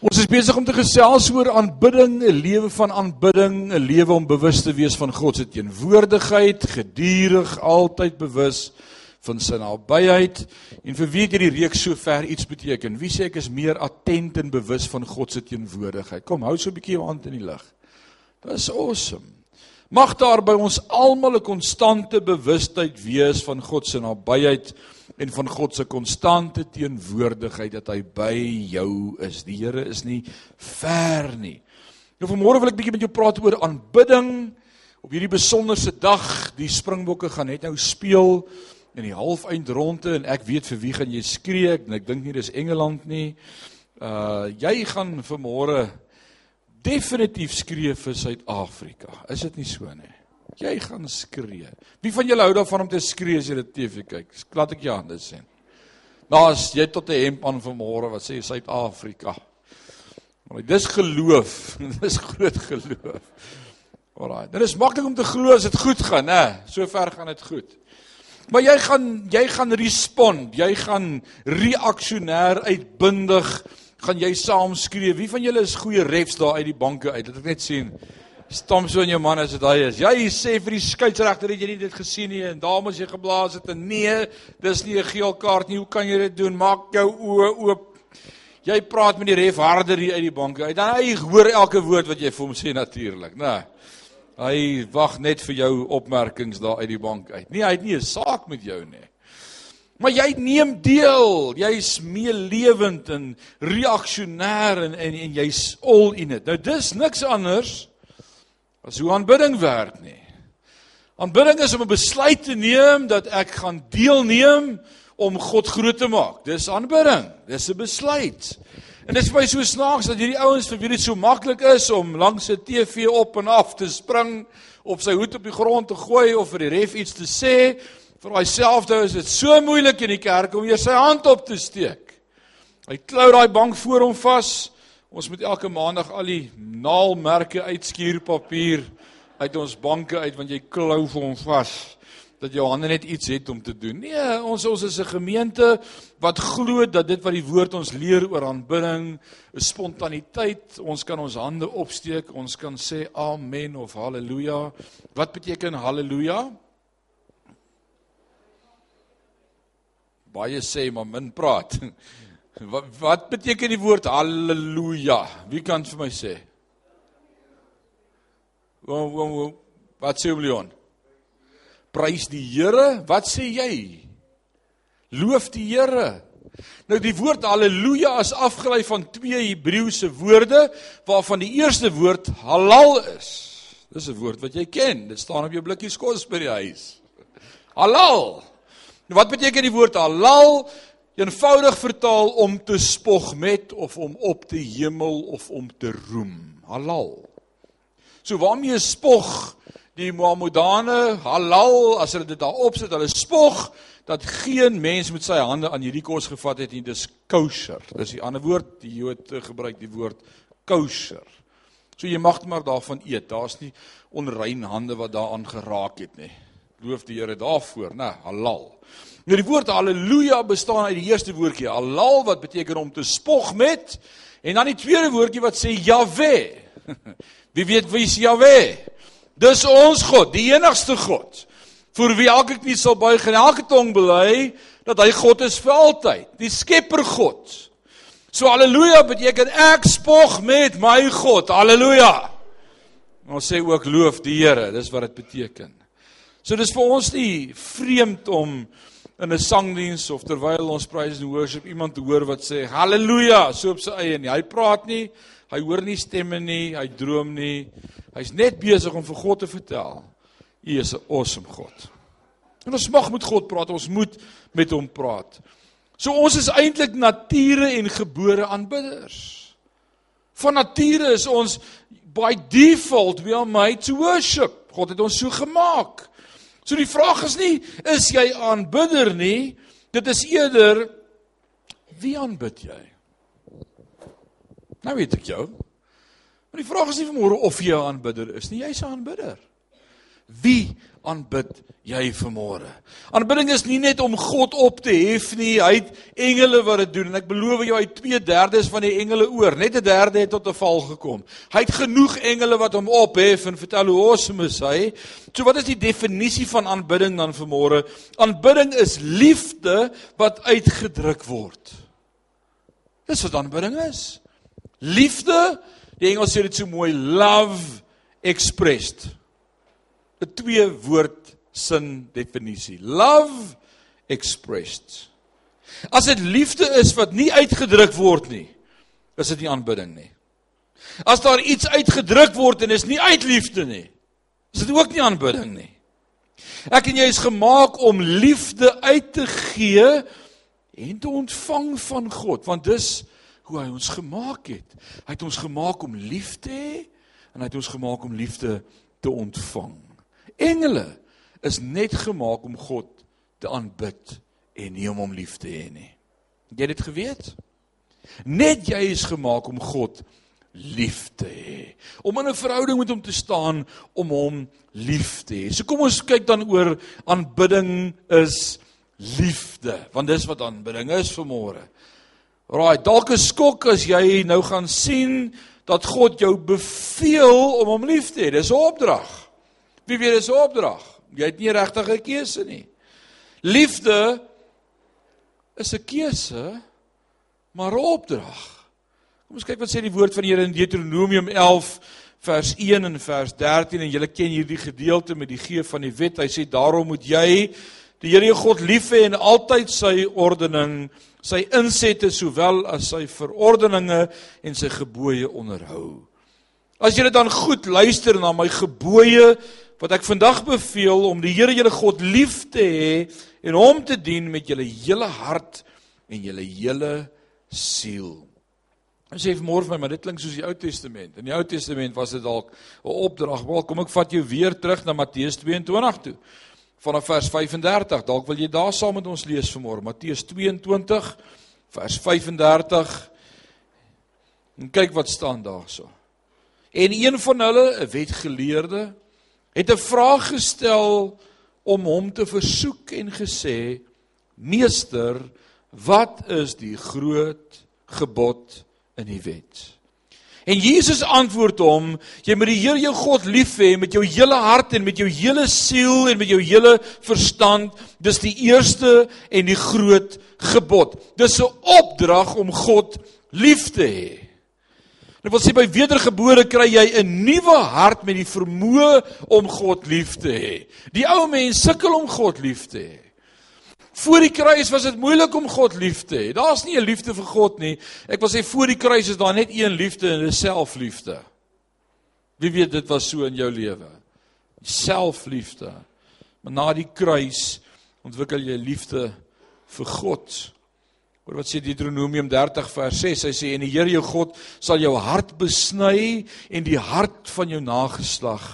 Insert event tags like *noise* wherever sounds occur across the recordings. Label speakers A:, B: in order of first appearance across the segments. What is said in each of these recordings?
A: Ons is besig om te gesels oor aanbidding, 'n lewe van aanbidding, 'n lewe om bewus te wees van God se teenwoordigheid, gedurig altyd bewus van sy nabyheid. En vir wie het hierdie reeks sover iets beteken? Wie sê ek is meer attent en bewus van God se teenwoordigheid? Kom, hou so 'n bietjie jou hand in die lug. Dis awesome. Mag daar by ons almal 'n konstante bewustheid wees van God se nabyheid en van God se konstante teenwoordigheid dat hy by jou is. Die Here is nie ver nie. Nou vanmôre wil ek bietjie met jou praat oor aanbidding op hierdie besonderse dag. Die Springbokke gaan net nou speel in die halfeind ronde en ek weet vir wie gaan jy skree ek dink nie dis Engeland nie. Uh jy gaan vanmôre definitief skree vir Suid-Afrika. Is dit nie so nie? Jy gaan skree. Wie van julle hou daarvan om te skree as jy dit TV kyk? Laat ek jou hande sien. As jy tot 'n hemp aan vanmôre wat sê Suid-Afrika. Maar dis geloof. *laughs* dis groot geloof. Alraai. Dit is maklik om te glo as dit goed gaan, né? Sover gaan dit goed. Maar jy gaan jy gaan respond, jy gaan reaksionêr uitbundig gaan jy saam skree. Wie van julle is goeie refs daar uit die banke uit? Laat ek net sien. Stom so in jou man as dit hy is. Jy sê vir die skeieregter dat jy nie dit gesien nie en dames jy geblaas het en nee, dis nie 'n geel kaart nie. Hoe kan jy dit doen? Maak jou oë oop. Jy praat met die ref harder hier uit die banke uit. Dan hy hoor elke woord wat jy vir hom sê natuurlik, né? Hy wag net vir jou opmerkings daar uit die bank uit. Nee, hy het nie 'n saak met jou nie. Maar jy neem deel. Jy's meelewend en reaksionêr en en, en jy's all in it. Nou dis niks anders as hoe aanbidding werk nie. Aanbidding is om 'n besluit te neem dat ek gaan deelneem om God groot te maak. Dis aanbidding. Dis 'n besluit. En dit is vir my so snaaks dat hierdie ouens vir wie dit so maklik is om langs 'n TV op en af te spring, op sy hoed op die grond te gooi of vir die ref iets te sê, vir myselfde is dit so moeilik in die kerk om eers sy hand op te steek. Hy klou daai bank voor hom vas. Ons moet elke maandag al die naalmerke uitskuurpapier uit ons banke uit want jy klou vir hom vas dat jou hande net iets het om te doen. Nee, ons ons is 'n gemeente wat glo dat dit wat die woord ons leer oor aanbidding, is spontaniteit. Ons kan ons hande opsteek, ons kan sê amen of haleluja. Wat beteken haleluja? Baie sê maar min praat. *laughs* Wat wat beteken die woord haleluja? Wie kan vir my sê? Wat sê Leon? Prys die Here. Wat sê jy? Loof die Here. Nou die woord haleluja is afgelei van twee Hebreëse woorde waarvan die eerste woord halal is. Dis 'n woord wat jy ken. Dit staan op jou blikkie kos by die huis. Halal. Nou wat beteken die woord halal? Eenvoudig vertaal om te spog met of om op te hemel of om te roem. Halal. So waarmee spog die Mohammedane halal as hulle dit daar opsit, hulle spog dat geen mens met sy hande aan hierdie kos gevat het nie. Dis kosher. Dis die ander woord, die Jode gebruik die woord kosher. So jy mag maar daarvan eet. Daar's nie onrein hande wat daaraan geraak het nie. Loof die Here daarvoor, né? Halal. Nou die woord haleluja bestaan uit die eerste woordjie halal wat beteken om te spog met en dan die tweede woordjie wat sê Jahwe. *laughs* Wie weet wie is Jahwe? Dis ons God, die enigste God. Vir wie elke knie sal buig en elke tong bely dat hy God is vir altyd, die skepper God. So haleluja beteken ek spog met my God. Haleluja. Ons sê ook loof die Here, dis wat dit beteken. So dis vir ons nie vreemd om in 'n sangdiens of terwyl ons praise and worship iemand te hoor wat sê haleluja so op sy eie nie. Hy praat nie, hy hoor nie stemme nie, hy droom nie. Hy's net besig om vir God te vertel. U is 'n awesome God. En ons mag met God praat, ons moet met hom praat. So ons is eintlik nature en gebore aanbidders. Van nature is ons by default we are made to worship. God het ons so gemaak. So die vraag is nie is jy aanbidder nie, dit is eerder wie aanbid jy? Nou weet ek jou. Maar die vraag is nie vanmôre of jy 'n aanbidder is nie, jy's 'n aanbidder. Wie aanbid jy vanmôre? Aanbidding is nie net om God op te hef nie, hy het engele wat dit doen en ek beloof jou hy 2/3 van die engele oor, net 'n derde het tot 'n val gekom. Hy het genoeg engele wat hom ophef en vertel hoe awesome hy. So wat is die definisie van aanbidding dan vanmôre? Aanbidding is liefde wat uitgedruk word. Dis wat aanbidding is. Liefde, die Engels sê dit so mooi, love expressed. 'n twee woord sin definisie. Love expressed. As dit liefde is wat nie uitgedruk word nie, is dit nie aanbidding nie. As daar iets uitgedruk word en is nie uit liefde nie, is dit ook nie aanbidding nie. Ek en jy is gemaak om liefde uit te gee en te ontvang van God, want dis hoe hy ons gemaak het. Hy het ons gemaak om lief te hê en hy het ons gemaak om liefde te ontvang. Engele is net gemaak om God te aanbid en nie om hom lief te hê nie. Jy het dit geweet? Net jy is gemaak om God lief te hê. Om in 'n verhouding met hom te staan om hom lief te hê. So kom ons kyk dan oor aanbidding is liefde, want dis wat aanbidding is vir môre. Right, dalk 'n skok as jy nou gaan sien dat God jou beveel om hom lief te hê. Dis 'n opdrag. Wie weet dis 'n opdrag. Jy het nie regtig 'n keuse nie. Liefde is 'n keuse, maar 'n opdrag. Kom ons kyk wat sê die woord van die Here in Deuteronomium 11 vers 1 en vers 13 en julle ken hierdie gedeelte met die gee van die wet. Hy sê daarom moet jy die Here jou God lief hê en altyd sy ordening sy insette sowel as sy verordeninge en sy gebooie onderhou. As julle dan goed luister na my gebooie wat ek vandag beveel om die Here julle God lief te hê en hom te dien met julle hele hart en julle hele siel. Ons sê môre vir my, maar dit klink soos die Ou Testament. In die Ou Testament was dit dalk 'n opdrag. Wel, kom ek vat jou weer terug na Matteus 22 toe vanaf vers 35. Dalk wil jy daar saam met ons lees vanmôre. Matteus 22 vers 35. En kyk wat staan daarso. En een van hulle, 'n wetgeleerde, het 'n vraag gestel om hom te versoek en gesê: "Meester, wat is die groot gebod in die wet?" En Jesus antwoord hom: Jy moet die Here jou God lief hê met jou hele hart en met jou hele siel en met jou hele verstand. Dis die eerste en die groot gebod. Dis 'n opdrag om God lief te hê. Dit wil sê by wedergebore kry jy 'n nuwe hart met die vermoë om God lief te hê. Die ou mens sukkel om God lief te hê. Voor die kruis was dit moeilik om God lief te hê. Daar's nie 'n liefde vir God nie. Ek wil sê voor die kruis is daar net een liefde en dit is selfliefde. Wie weet dit was so in jou lewe? Selfliefde. Maar na die kruis ontwikkel jy liefde vir God. Hoor wat sê Deuteronomium 30 vers 6. Hy sê en die Here jou God sal jou hart besny en die hart van jou nageslag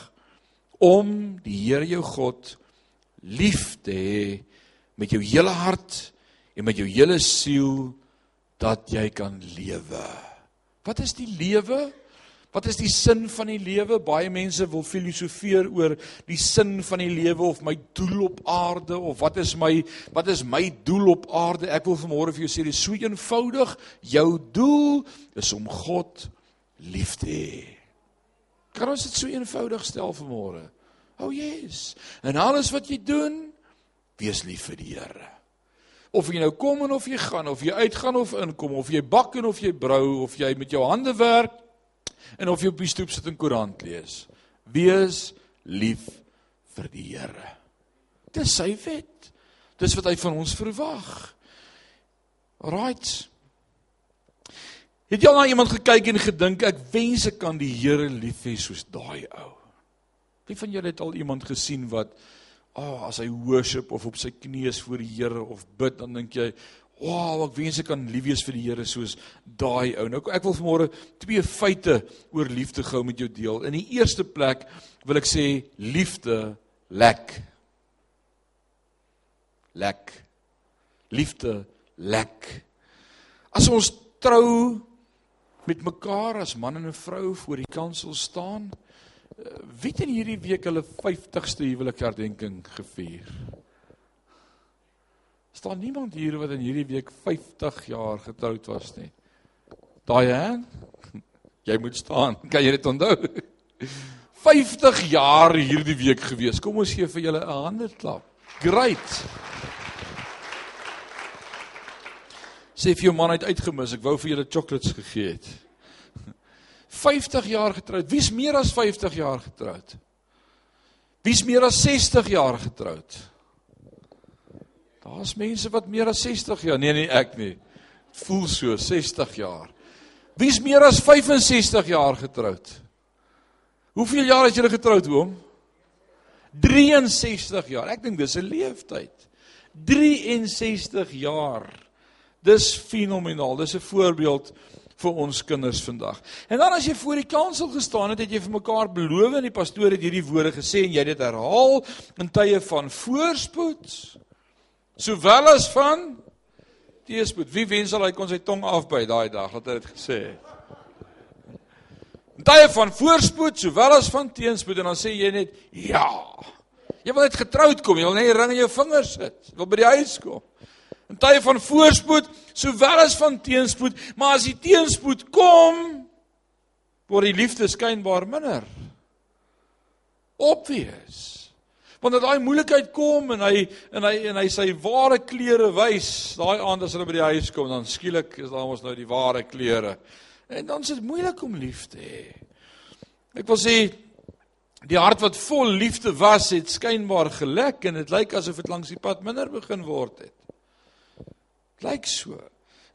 A: om die Here jou God lief te hê met jou hele hart en met jou hele siel dat jy kan lewe. Wat is die lewe? Wat is die sin van die lewe? Baie mense wil filosofeer oor die sin van die lewe of my doel op aarde of wat is my wat is my doel op aarde? Ek wil vanmôre vir jou sê dis so eenvoudig. Jou doel is om God lief te hê. Kan ons dit so eenvoudig stel vanmôre? Oh yes. En alles wat jy doen, wees lief vir die Here. Of jy nou kom en of jy gaan, of jy uitgaan of inkom, of jy bak en of jy brou, of jy met jou hande werk en of jy op die stoep sit en koerant lees. Wees lief vir die Here. Dis sy wet. Dis wat hy van ons verwag. Right. Het jy al na iemand gekyk en gedink ek wens ek kan die Here lief hê soos daai ou? Wie van julle het al iemand gesien wat oh, as hy worship of op sy knieë voor die Here of bid, dan dink jy, "Wow, ek wens ek kan lief wees vir die Here soos daai ou." Nou ek wil vanmôre twee feite oor liefde gou met jou deel. In die eerste plek wil ek sê liefde lek. Lek. Liefde lek. As ons trou met mekaar as man en 'n vrou voor die kansel staan wie het in hierdie week hulle 50ste huwelikherdenking gevier? Staan niemand hier wat in hierdie week 50 jaar getroud was nie. Daai *laughs* hè? Jy moet staan. *laughs* Kan jy dit onthou? *laughs* 50 jaar hierdie week gewees. Kom ons gee vir julle 'n handeklap. Great. Sê vir jou man het uitgemis. Ek wou vir julle chocolates gegee het. 50 jaar getroud. Wie's meer as 50 jaar getroud? Wie's meer as 60 jaar getroud? Daar's mense wat meer as 60 jaar. Nee nee, ek nie. Dit voel so 60 jaar. Wie's meer as 65 jaar getroud? Hoeveel jaar het julle getroud, oom? 63 jaar. Ek dink dis 'n leeftyd. 63 jaar. Dis fenomenaal. Dis 'n voorbeeld vir ons kinders vandag. En dan as jy voor die kansel gestaan het, het jy vir mekaar beloof en die pastoor het hierdie woorde gesê en jy het dit herhaal in tye van voorspoed sowel as van teëspoed. Wie wens al hy kon sy tong afbyt daai dag dat hy dit gesê het. In tye van voorspoed sowel as van teenspoed en dan sê jy net ja. Jy wil net getroud kom, jy wil net 'n ring in jou vinger sit. Jy wil by die huis kom. In tye van voorspoed sowel as van teenspoed, maar as die teenspoed kom, word die liefde skynbaar minder. Obvious. Wanneer daai moeilikheid kom en hy en hy en hy sy ware klere wys, daai aand as hulle by die huis kom, dan skielik is daar ons nou die ware klere. En dan is dit moeilik om lief te hê. Ek wil sê die hart wat vol liefde was, het skynbaar gelek en dit lyk asof dit langs die pad minder begin word het. Lyk so.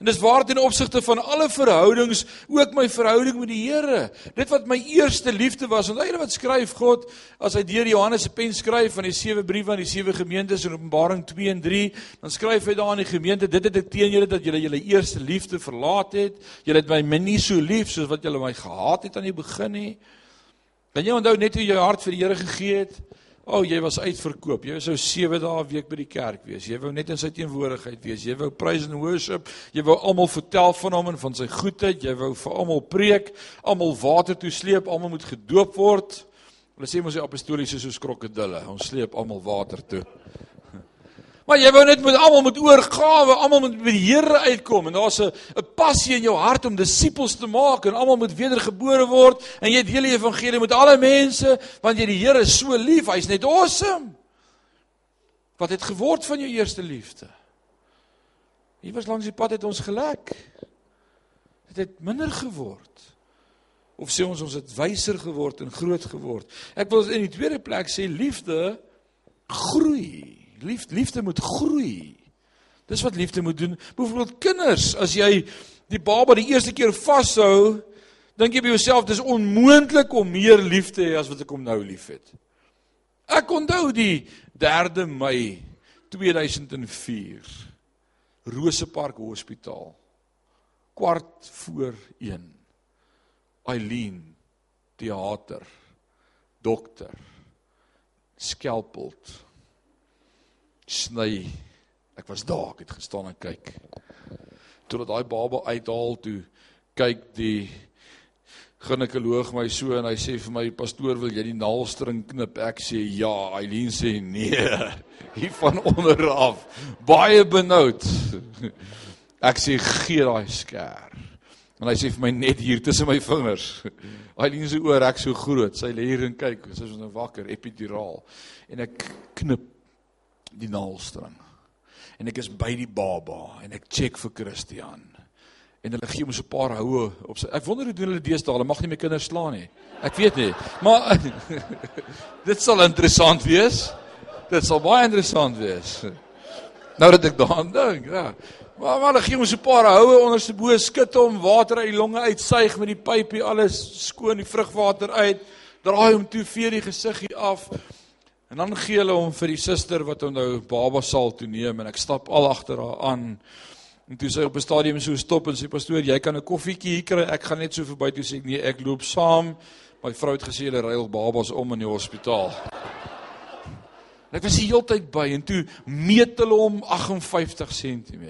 A: En dis waar ten opsigte van alle verhoudings, ook my verhouding met die Here. Dit wat my eerste liefde was, want hy wat skryf God as hy deur Johannes se pen skryf van die sewe briewe aan die sewe gemeentes in Openbaring 2 en 3, dan skryf hy daar aan die gemeente, dit het ek teen julle dat julle julle eerste liefde verlaat het. Julle het my nie so lief soos wat julle my gehaat het aan die begin nie. Kan jy onthou net hoe jy jou hart vir die Here gegee het? O, oh, jy was uitverkoop. Jy sou 7 dae 'n week by die kerk wees. Jy wou net in sy teenwoordigheid wees. Jy wou praise and worship. Jy wou almal vertel van hom en van sy goedheid. Jy wou vir almal preek, almal water toe sleep, almal moet gedoop word. Hulle sê mos die apostoliese soos krokodille. Ons sleep almal water toe. *laughs* Maar jy wou net met almal met oorgawe, almal moet by die Here uitkom en daar's 'n 'n passie in jou hart om disippels te maak en almal moet wedergebore word en jy deel die evangelie met alle mense want jy die Here so lief, hy's net awesome. Wat het geword van jou eerste liefde? Hier was langs die pad het ons gelek. Dit het minder geword. Of sê ons ons het wyser geword en groot geword. Ek wil in die tweede plek sê liefde groei. Liefde, liefde moet groei. Dis wat liefde moet doen. Byvoorbeeld kinders, as jy die baba die eerste keer vashou, dink jy by jouself dis onmoontlik om meer lief te hê as wat ek hom nou liefhet. Ek onthou die 3de Mei 2004. Rosepark Hospitaal. Kwart voor 1. Eileen teater. Dokter. Skelpeld sny. Ek was daar, ek het gestaan en kyk. Toe dat daai baba uithaal toe kyk die ginekoloog my so en hy sê vir my pastoor wil jy die naalstring knip? Ek sê ja, Eileen sê nee. *laughs* Hier van onder af. Baie benoud. *laughs* Ek sê gee daai skêr. En hy sê vir my net hier tussen my vingers. *laughs* Eileen se oor ek so groot. Sy lê hier en kyk. Sy is nou wakker, epiduraal. En ek knip die naalstring. En ek is by die baba en ek check vir Christian. En hulle gee hom so 'n paar houe op sy. Ek wonder hoe doen hulle deesdae? Hulle mag nie my kinders slaan nie. Ek weet nie. Maar *laughs* dit sal interessant wees. Dit sal baie interessant wees. Nou dat ek daaraan dink, ja. Maar maar hulle gee hom so 'n paar houe onder sy bo skit hom water uit die longe uitsuig met die pypie alles skoon die vrugwater uit. Draai hom toe vee die gesiggie af. En dan gee hulle hom vir die suster wat hom nou baba sal toeneem en ek stap al agter haar aan. En toe sy op 'n stadium so stop en sê pastoor, jy kan 'n koffietjie hier kry. Ek gaan net so verby toe sê ek nee, ek loop saam. My vrou het gesê hulle ruil babas om in die hospitaal. En ek was die hele tyd by en toe meet hulle hom 58 cm.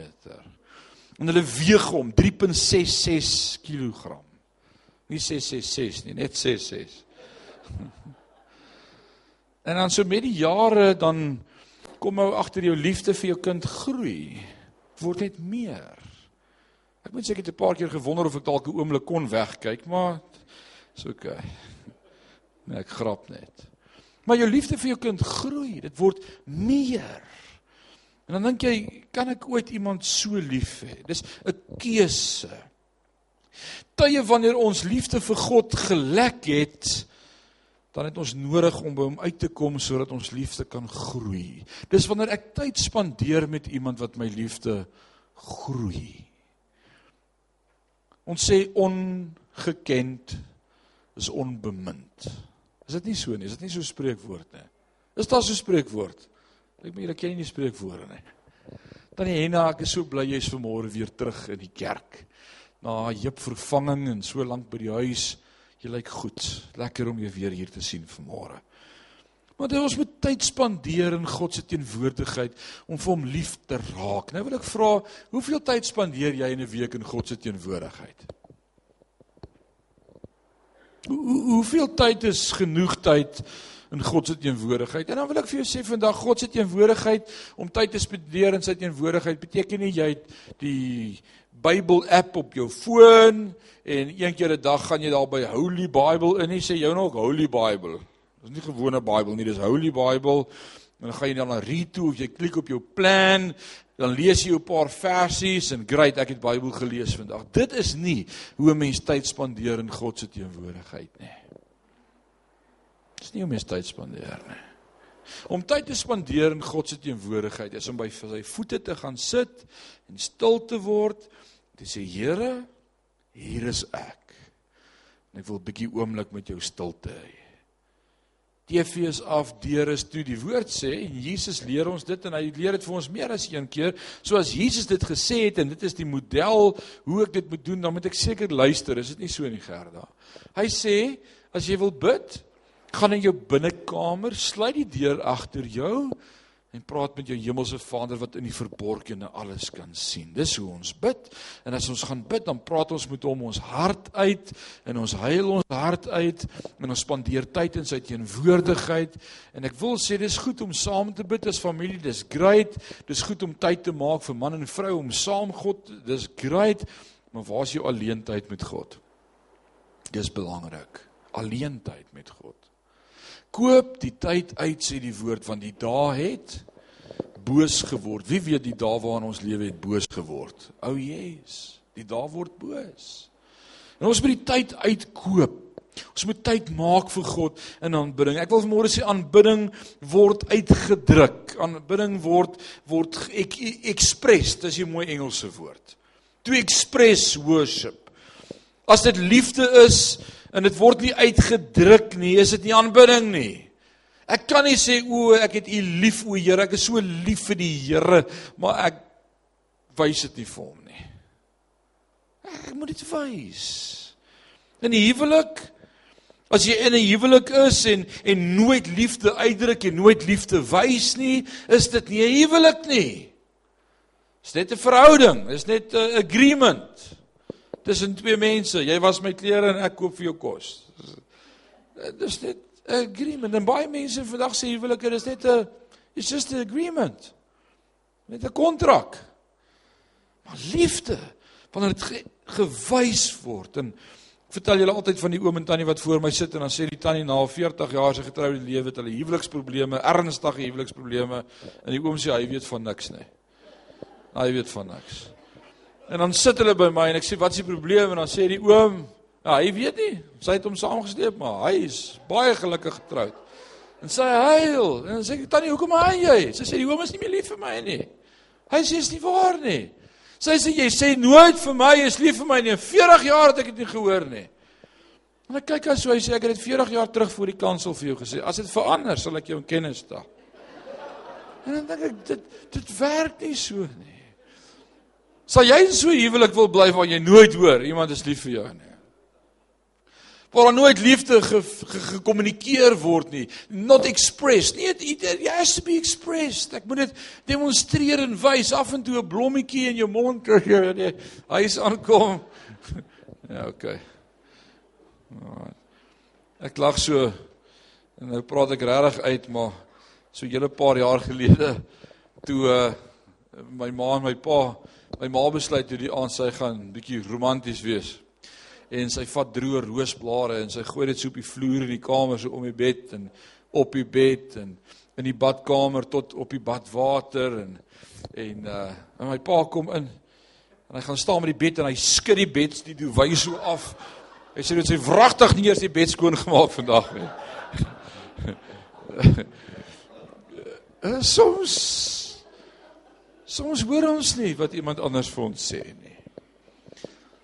A: En hulle weeg hom 3.66 kg. Nie 666 nie, net 66. En dan so met die jare dan kom ou agter jou liefde vir jou kind groei. Word net meer. Ek moet sê ek het 'n paar keer gewonder of ek dalk 'n oomblik kon wegkyk, maar oké. Okay. Nee, ek grap net. Maar jou liefde vir jou kind groei. Dit word meer. En dan dink jy, kan ek ooit iemand so lief hê? Dis 'n keuse. Tye wanneer ons liefde vir God gelek het, dan het ons nodig om by hom uit te kom sodat ons liefde kan groei. Dis wanneer ek tyd spandeer met iemand wat my liefde groei. Ons sê ongekend is onbemind. Is dit nie so nie? Is dit nie so 'n spreekwoord nie? Is daar so 'n spreekwoord? Ek meen, ek ken nie spreekwoorde nie. Tannie Henna, ek is so bly jy's vanmôre weer terug in die kerk. Na heup vervanging en so lank by die huis. Jy lyk goed. Lekker om jou weer hier te sien vanmôre. Want ons moet tyd spandeer in God se teenwoordigheid om vir hom lief te raak. Nou wil ek vra, hoeveel tyd spandeer jy in 'n week in God se teenwoordigheid? Hoe hoeveel tyd is genoeg tyd in God se teenwoordigheid? En dan wil ek vir jou sê vandag God se teenwoordigheid om tyd te spandeer in sy teenwoordigheid beteken nie jy het die Bybel app op jou foon en een keer 'n dag gaan jy daar by Holy Bible in en sê jou nog Holy Bible. Dis nie gewone Bybel nie, dis Holy Bible. En dan gaan jy dan na read toe of jy klik op jou plan, dan lees jy 'n paar versies en great, ek het Bybel gelees vandag. Dit is nie hoe 'n mens tyd spandeer in God se teenwoordigheid nie. Dis nie hoe mens tyd spandeer nie. Om tyd te spandeer in God se teenwoordigheid is om by sy voete te gaan sit en stil te word Toe sê Here, hier is ek. En ek wil 'n bietjie oomblik met jou stilte hê. TV is af, deure is toe. Die woord sê en Jesus leer ons dit en hy leer dit vir ons meer as een keer. So as Jesus dit gesê het en dit is die model hoe ek dit moet doen, dan moet ek seker luister. Is dit nie so in die Gerda? Hy sê as jy wil bid, gaan in jou binnekamer, sluit die deur agter jou en praat met jou hemelse Vader wat in die verborgene alles kan sien. Dis hoe ons bid. En as ons gaan bid, dan praat ons met hom ons hart uit en ons huil ons hart uit en ons spandeer tyd in sy teenwoordigheid. En ek wil sê dis goed om saam te bid as familie. Dis great. Dis goed om tyd te maak vir man en vrou om saam God. Dis great. Maar waar is jou alleentyd met God? Dis belangrik. Alleentyd met God. Koop die tyd uit sê die woord want die dae het boos geword. Wie weet die dae waarin ons lewe het boos geword. O, yes. Die dae word boos. En ons moet die tyd uitkoop. Ons moet tyd maak vir God in aanbidding. Ek wil vanmôre sê aanbidding word uitgedruk. Aanbidding word word ek express, dis 'n mooi Engelse woord. To express worship. As dit liefde is, en dit word nie uitgedruk nie, is dit nie aanbidding nie. Ek kan nie sê o, ek het U lief o Here, ek is so lief vir die Here, maar ek wys dit nie vir hom nie. Ek moet dit wys. In die huwelik As jy in 'n huwelik is en en nooit liefde uitdruk en nooit liefde wys nie, is dit nie 'n huwelik nie. Dis net 'n verhouding, dis net 'n agreement tussen twee mense. Jy was my klere en ek koop vir jou kos. Dis net 'n agreement. En baie mense vandag sê huwelike is net 'n it's just an agreement. Net 'n kontrak. Maar liefde, wanneer dit ge, gewys word en vertel julle altyd van die oom en tannie wat voor my sit en dan sê die tannie na 40 jaar se getroude lewe het hulle huweliksprobleme, ernstige huweliksprobleme en die oom sê hy weet van niks nie. Hy weet van niks. En dan sit hulle by my en ek sê wat is die probleem en dan sê die oom, ja, hy weet nie. Sy het hom saamgesleep, maar hy is baie gelukkig getroud. En sy huil en sê tannie, hoekom huil jy? Sy sê die oom is nie meer lief vir my nie. Hy sê is nie waar nie. Sy sê jy sê nooit vir my is lief vir my nie. 40 jaar het ek dit nie gehoor nie. En ek kyk as hy sê ek het dit 40 jaar terug voor die kansel vir jou gesê. As dit verander, sal ek jou in kennis stel. En dan dink ek dit dit werk nie so nie. Sal jy in so 'n huwelik wil bly waar jy nooit hoor iemand is lief vir jou nie? Waar daar nooit liefde gekommunikeer word nie, not expressed. Nie it, it has to be expressed. Ek moet dit demonstreer en wys af en toe 'n blommetjie in jou mond kry jy die huis aankom. *laughs* Ja, okay. Ek lag so En nou praat ek regtig uit, maar so 'n hele paar jaar gelede toe uh my ma en my pa, my ma besluit toe die aand sy gaan bietjie romanties wees. En sy vat droë roosblare en sy gooi dit so op die vloer in die kamer so om die bed en op die bed en in die badkamer tot op die badwater en en uh en my pa kom in en hy gaan staan met die bed en hy skud die bed die duwy so af. Hy sê dit sy wragtig nie eers die bed skoon gemaak vandag nie. *laughs* soms soms hoor ons nie wat iemand anders vir ons sê nie.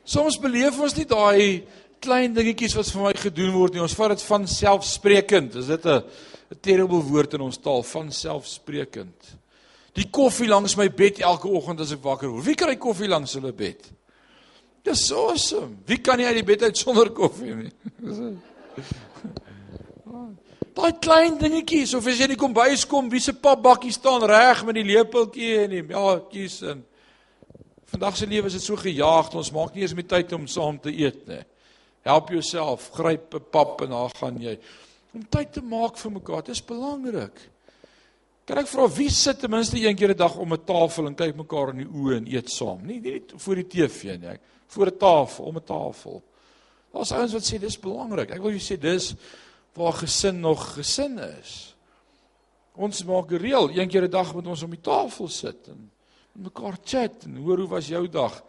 A: Soms beleef ons nie daai klein dingetjies wat vir my gedoen word nie. Ons vat dit van selfsprekend. Is dit 'n terrible woord in ons taal van selfsprekend? Die koffie langs my bed elke oggend as ek wakker word. Wie kry koffie langs hulle bed? Dis awesome. Wie kan nie uit die bed uit sonder koffie nie? *laughs* Daai klein dingetjies of as jy in die kombuis kom, wie se papbakkie staan reg met die lepeltjie en die melktjies en Vandag se lewe is dit so gejaagd, ons maak nie eens meer tyd om saam te eet nie. Help jouself, gryp 'n pap en dan gaan jy om tyd te maak vir mekaar. Dit is belangrik. Kan ek vra wie sit ten minste een keer 'n dag om 'n tafel en kyk mekaar in die oë en eet saam? Nie nie voor die TV nie, ek voor 'n tafel, om 'n tafel. Daar's ouens wat sê dis belangrik. Ek wil jou sê dis waar gesin nog gesin is. Ons maak reël een keer 'n dag moet ons om die tafel sit en mekaar chat en hoor hoe was jou dag?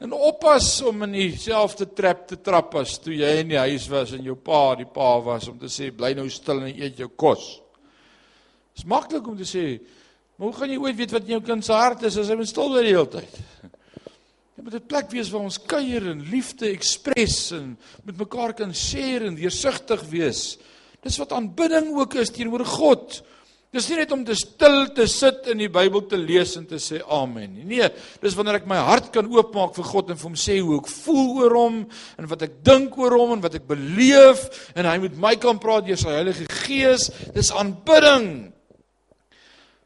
A: En oppas om in dieselfde trap te trap as toe jy in die huis was en jou pa die pa was om te sê bly nou stil en eet jou kos. Dit is maklik om te sê, maar hoe gaan jy ooit weet wat in jou kind se hart is as hy moet stil bly die hele tyd? *laughs* Dit moet 'n plek wees waar ons kuier en liefde ekspres en met mekaar kan share en deursigtig wees. Dis wat aanbidding ook is teenoor God. Dis nie net om te stil te sit in die Bybel te lees en te sê amen nie. Nee, dis wanneer ek my hart kan oopmaak vir God en vir hom sê hoe ek voel oor hom en wat ek dink oor hom en wat ek beleef en hy moet my kan praat deur sy Heilige Gees. Dis aanbidding.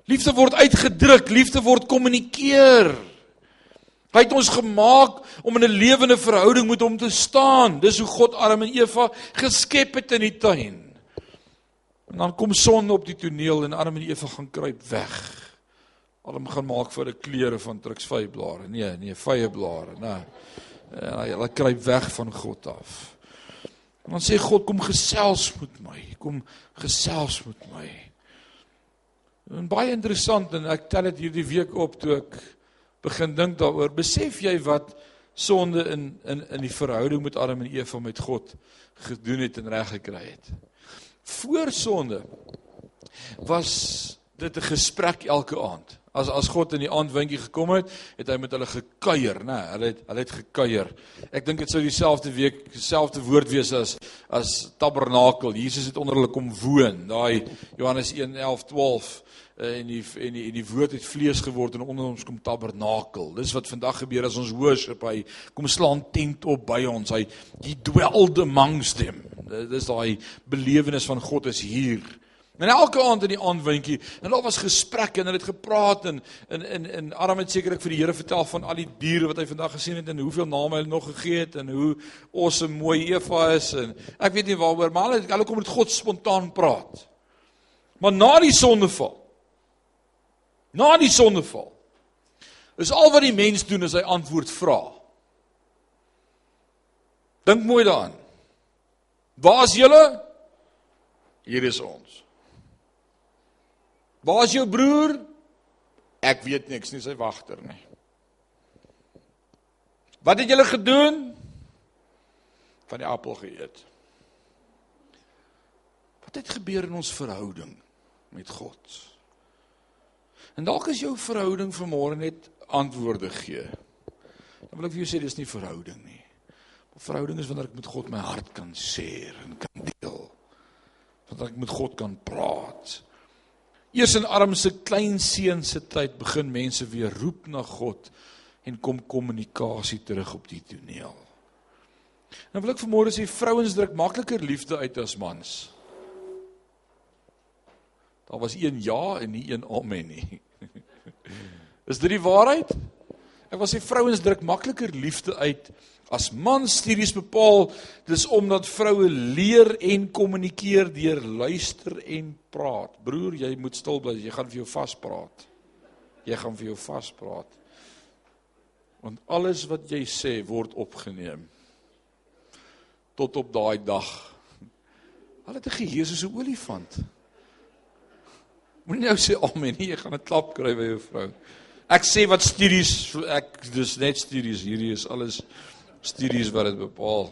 A: Liefde word uitgedruk, liefde word kommunikeer. Hy het ons gemaak om in 'n lewende verhouding met hom te staan. Dis hoe God Adam en Eva geskep het in die tuin. En dan kom son op die toneel en Adam en Eva gaan kruip weg. Adam gaan maak vir 'n kleure van truksvyblare. Nee, nee, vyeblare, nee. En hy hulle kruip weg van God af. En dan sê God kom gesels met my. Kom gesels met my. En baie interessant en ek tel dit hierdie week op toe ek begin dink daaroor. Besef jy wat sonde in in in die verhouding met Adam en Eva met God gedoen het en reg gekry het? Voor sonde was dit 'n gesprek elke aand. As as God in die aandwindjie gekom het, het hy met hulle gekuier, né? Hulle het hulle het gekuier. Ek dink dit sou dieselfde week dieselfde woord wees as as tabernakel. Jesus het onder hulle kom woon. Daai Johannes 1:11-12 eh, en die en die en die woord het vlees geword en onder ons kom tabernakel. Dis wat vandag gebeur as ons worship. Hy kom slaan tent op by ons. Hy he dwelled amongst them. Dis daai belewenis van God is hier. En elke aand in die aandwindjie, en daar was gesprekke en hulle het gepraat en in in in Adam het sekerlik vir die Here vertel van al die diere wat hy vandag gesien het en hoeveel name hulle nog gegee het en hoe awesome mooi Eva is en ek weet nie waaroor maar hulle hulle kom met God spontaan praat. Maar na die sondeval na die sondeval is al wat die mens doen is hy antwoord vra. Dink mooi daaraan. Waar is julle? Hier is ons. Waar is jou broer? Ek weet niks nie, sy wagter nie. Wat het julle gedoen? Van die appel geëet. Wat het gebeur in ons verhouding met God? En dalk is jou verhouding vanmôre net antwoorde gee. Dan wil ek vir jou sê dis nie verhouding nie. Verhouding is wanneer ek met God my hart kan share en kan deel. Wanneer ek met God kan praat. Eers in arm se klein seun se tyd begin mense weer roep na God en kom kommunikasie terug op die toneel. Nou wil ek vanmôre sê vrouens druk makliker liefde uit as mans. Daar was een ja en nie een amen nie. Is dit die waarheid? Ek wil sê vrouens druk makliker liefde uit As man studies bepaal, dis omdat vroue leer en kommunikeer deur luister en praat. Broer, jy moet stil bly, jy gaan vir jou vaspraat. Jy gaan vir jou vaspraat. Want alles wat jy sê word opgeneem. Tot op daai dag. Hulle het 'n geheue soos 'n olifant. Moenie nou sê amen nie, jy gaan 'n klap kry by jou vrou. Ek sê wat studies, ek dis net studies, hierdie is alles studies wat dit bepaal.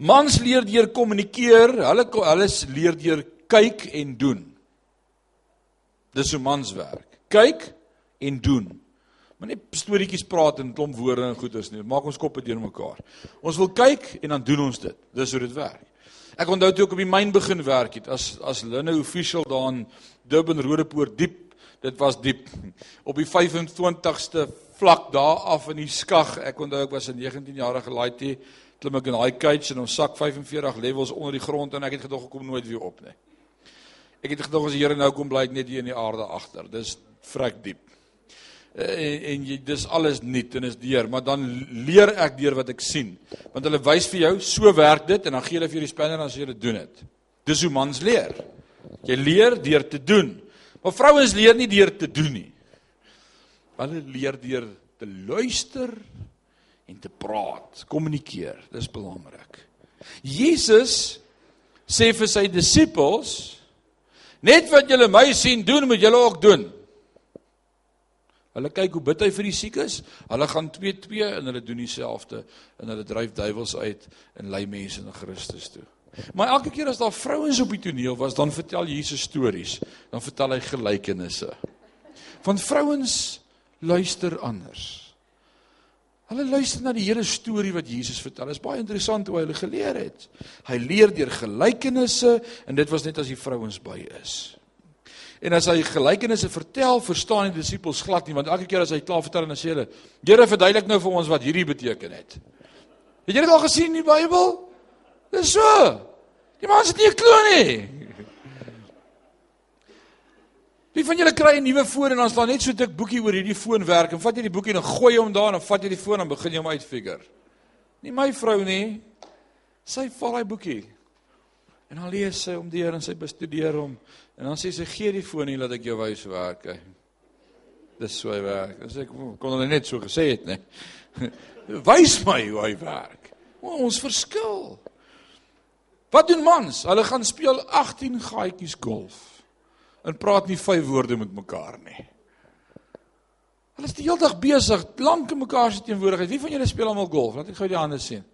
A: Mans leer deur kommunikeer, hulle hulle leer deur kyk en doen. Dis hoe mans werk. Kyk en doen. Maar nie storieetjies praat en klomp woorde en goeders nie. Maak ons koppe deur mekaar. Ons wil kyk en dan doen ons dit. Dis hoe dit werk. Ek onthou toe ek op die myn begin werk het as as linne official daar in Durban Rodepoort diep. Dit was diep. Op die 25ste vlak daar af in die skag. Ek onthou ek was 'n 19 jarige laaitie, klim ek in daai cage en ons sak 45 levels onder die grond en ek het gedog ek kom nooit weer op nie. Ek het gedog as die Here nou kom bly ek net hier in die aarde agter. Dis vrek diep. Eh, en en jy dis alles nuut en is deur, maar dan leer ek deur wat ek sien. Want hulle wys vir jou, so werk dit en dan gee hulle vir jou die spanner en dan sê hulle doen dit. Dis hoe mans leer. Jy leer deur te doen. Maar vrouens leer nie deur te doen nie. Hulle leer deur te luister en te praat, kommunikeer. Dis belangrik. Jesus sê vir sy disippels: "Net wat julle my sien doen, moet julle ook doen." Hulle kyk hoe bid hy vir die siekes. Hulle gaan 2-2 en hulle doen dieselfde en hulle dryf duiwels uit en lei mense na Christus toe. Maar elke keer as daar vrouens op die toneel was, dan vertel Jesus stories. Dan vertel hy gelykenisse. Van vrouens luister anders. Hulle luister na die hele storie wat Jesus vertel. Dit is baie interessant hoe hy hulle geleer het. Hy leer deur gelykenisse en dit was net as die vrouens by is. En as hy gelykenisse vertel, verstaan die disippels glad nie want elke keer as hy klaar vertel en dan sê hulle: "Here, verduidelik nou vir ons wat hierdie beteken het." Het jy dit al gesien in die Bybel? Dis so. Die man sê nie glo nie. Wie van julle kry 'n nuwe foon en dan staan net so 'n dik boekie oor hierdie foon werk en vat jy die boekie en gooi hom daar en dan vat jy die foon en begin jy hom uitfigure. Nie my vrou nie. Sy val daai boekie. En dan lees sy hom deur en sy bestudeer hom en dan sê sy gee die foon nie laat ek jou wys werk. Dis so hy werk. Dis ek kon hulle net so gesê het, nee. *laughs* Wys my hoe hy werk. O, ons verskil. Wat doen mans? Hulle gaan speel 18 gaatjies golf en praat nie vyf woorde met mekaar nie. Hulle is die hele dag besig, lank in mekaar se teenwoordigheid. Wie van julle speel almal golf? Laat ek gou die hande sien.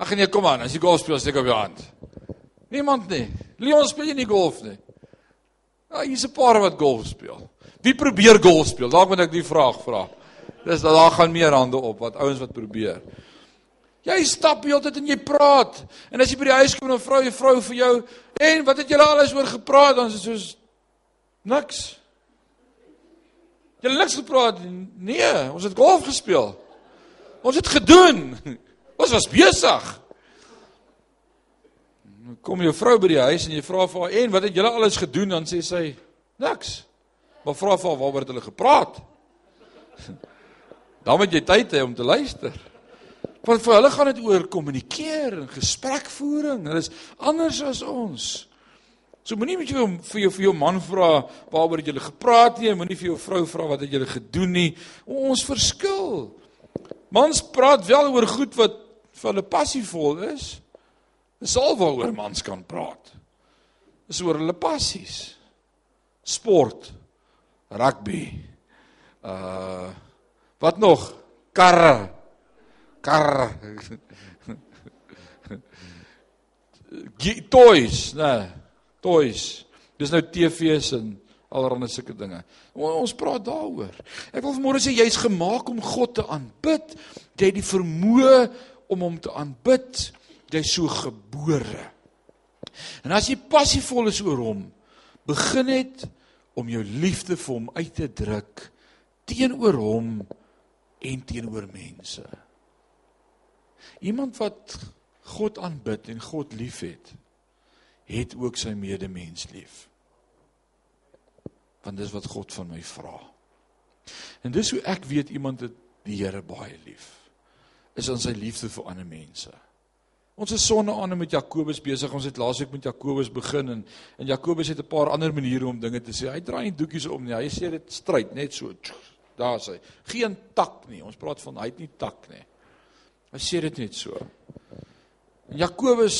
A: Ag nee, kom aan, as jy golf speel, steek op jou hand. Niemand nie. Leon speel jy nie golf nie. Ja, hier's 'n paar wat golf speel. Wie probeer golf speel? Dalk moet ek die vraag vra. Dis daar gaan meer hande op wat ouens wat probeer. Jy stap heeltyd en jy praat. En as jy by die huis kom en vrou, 'n vrou vir jou, en wat het julle alles oor gepraat? Dan is soos Niks. Het niks gepraat nie. Nee, ons het golf gespeel. Ons het gedoen. *laughs* Ons was besig. Kom jou vrou by die huis en jy vra vir haar en wat het julle alles gedoen dan sê sy niks. Maar vra vir haar waaroor het hulle gepraat? *laughs* Dan moet jy tyd hê om te luister. Want vir hulle gaan dit oor kommunikeer en gesprekvoering. Hulle is anders as ons. So moenie met jou vir jou vir jou man vra waaroor het julle gepraat nie, moenie vir jou vrou vra wat het julle gedoen nie. Ons verskil. Mans praat wel oor goed wat vir hulle passievol is. Dis al waaroor mans kan praat. Dis oor hulle passies. Sport, rugby. Uh wat nog? Karre. Karre. Toys, nee toys. Dis nou TV's en allerlei sulke dinge. Ons praat daaroor. Ek wil vanmôre sê jy's gemaak om God te aanbid. Jy het die vermoë om hom te aanbid. Jy's so gebore. En as jy passievol is oor hom, begin net om jou liefde vir hom uit te druk teenoor hom en teenoor mense. Iemand wat God aanbid en God liefhet, het ook sy medemens lief. Want dis wat God van my vra. En dis hoe ek weet iemand het die Here baie lief. is in sy liefde vir ander mense. Ons is sonne aan met Jakobus besig. Ons het laasweek met Jakobus begin en en Jakobus het 'n paar ander maniere om dinge te sê. Hy draai nie doekies om nie. Hy sê dit stryd net so. Daar sê hy. Geen tak nie. Ons praat van hy het nie tak nie. Hy sê dit net so. Jakobus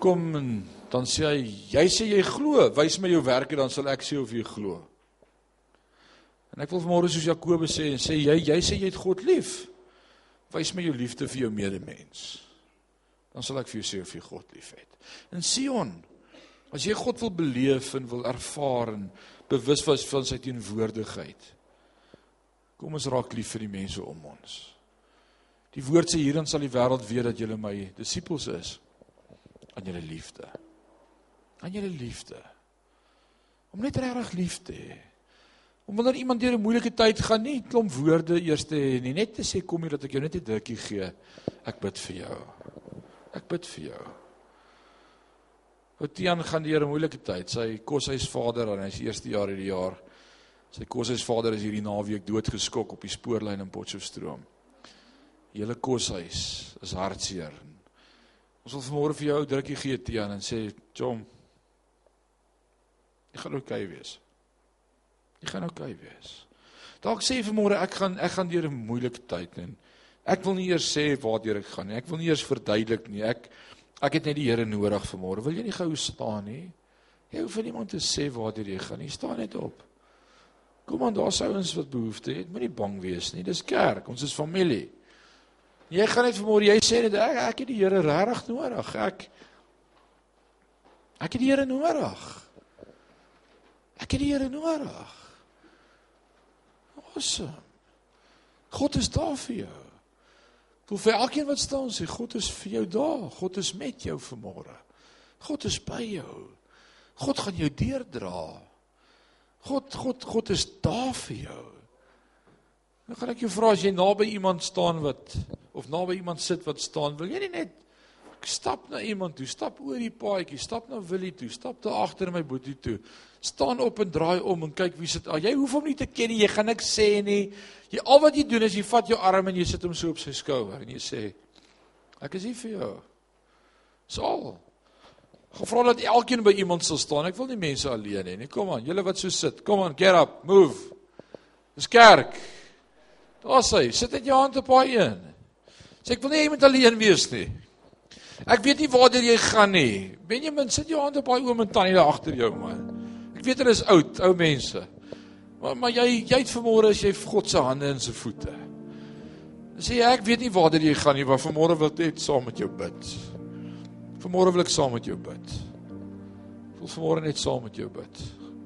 A: kom en dan sê hy jy sê jy glo, wys my jou werke dan sal ek sê of jy glo. En ek wil vanmôre soos Jakobus sê en sê jy jy sê jy het God lief. Wys my jou liefde vir jou medemens dan sal ek vir jou sê of jy God liefhet. In Sion, as jy God wil beleef en wil ervaar en bewus was van sy teenwoordigheid, kom ons raak lief vir die mense om ons. Die woord sê hierin sal die wêreld weet dat julle my disippels is aan julle liefde. Aan julle liefde. Om net regtig lief te hê. Om wanneer iemand deur 'n moeilike tyd gaan, nie klomp woorde eers te hê nie, net te sê kom hier dat ek jou net 'n drukkie gee. Ek bid vir jou. Ek bid vir jou. Otian gaan deur 'n moeilike tyd. Sy koshuisvader en hy's eerste jaar hierdie jaar. Sy koshuisvader is hierdie naweek doodgeskok op die spoorlyn in Potchefstroom. Hele koshuis is hartseer. Ons wil vanmôre vir jou 'n drukkie gee Tian en sê, "Jom, jy gaan okay wees. Jy gaan okay wees." Dalk sê vanmôre ek gaan ek gaan deur 'n moeilike tyd en Ek wil nie eers sê waartoe ek gaan nie. Ek wil nie eers verduidelik nie. Ek ek het net die Here nodig vanmôre. Wil jy nie gou staan nie? Jy hoef nie iemand te sê waartoe jy gaan nie. Staan net op. Kom aan, daar's ouens wat behoefte het. Moenie bang wees nie. Dis kerk. Ons is familie. Jy gaan net vanmôre jy sê net ek ek het die Here regtig nodig. Ek ek het die Here nodig. Ek het die Here nodig. Awesome. God is daar vir jou. Voel vir elkeen wat staan sê God is vir jou daar. God is met jou vanmôre. God is by jou. God gaan jou deurdra. God God God is daar vir jou. Nou gaan ek jou vra as jy naby iemand staan wat of naby iemand sit wat staan, wil jy nie net stap na iemand toe, stap oor die paadjie, stap na Willie toe, stap daar agter my boetie toe. Staan op en draai om en kyk wie sit. Ah, jy hoef hom nie te ken nie, jy gaan niks sê nie. Jy al wat jy doen is jy vat jou arm en jy sit hom so op sy skouer en jy sê ek is hier vir jou. Sal. Gevra dat elkeen by iemand sal staan. Ek wil nie mense alleen hê nie. Kom aan, julle wat so sit. Kom aan, get up, move. Dis kerk. Daar sê, sit net jou hand op daai een. Sê ek wil nie iemand alleen wees nie. Ek weet nie waar jy gaan nie. Benjamin, sit jou hand op daai oom en tannie daar agter jou man. Ek weet hulle is oud, ou mense. Maar maar jy jy het vermoere as jy God se hande en se voete. Sê jy ek weet nie waar jy gaan nie, maar vanmôre wil ek net saam met jou bid. Vanmôre wil ek saam met jou bid. Ek wil vanmôre net saam met jou bid.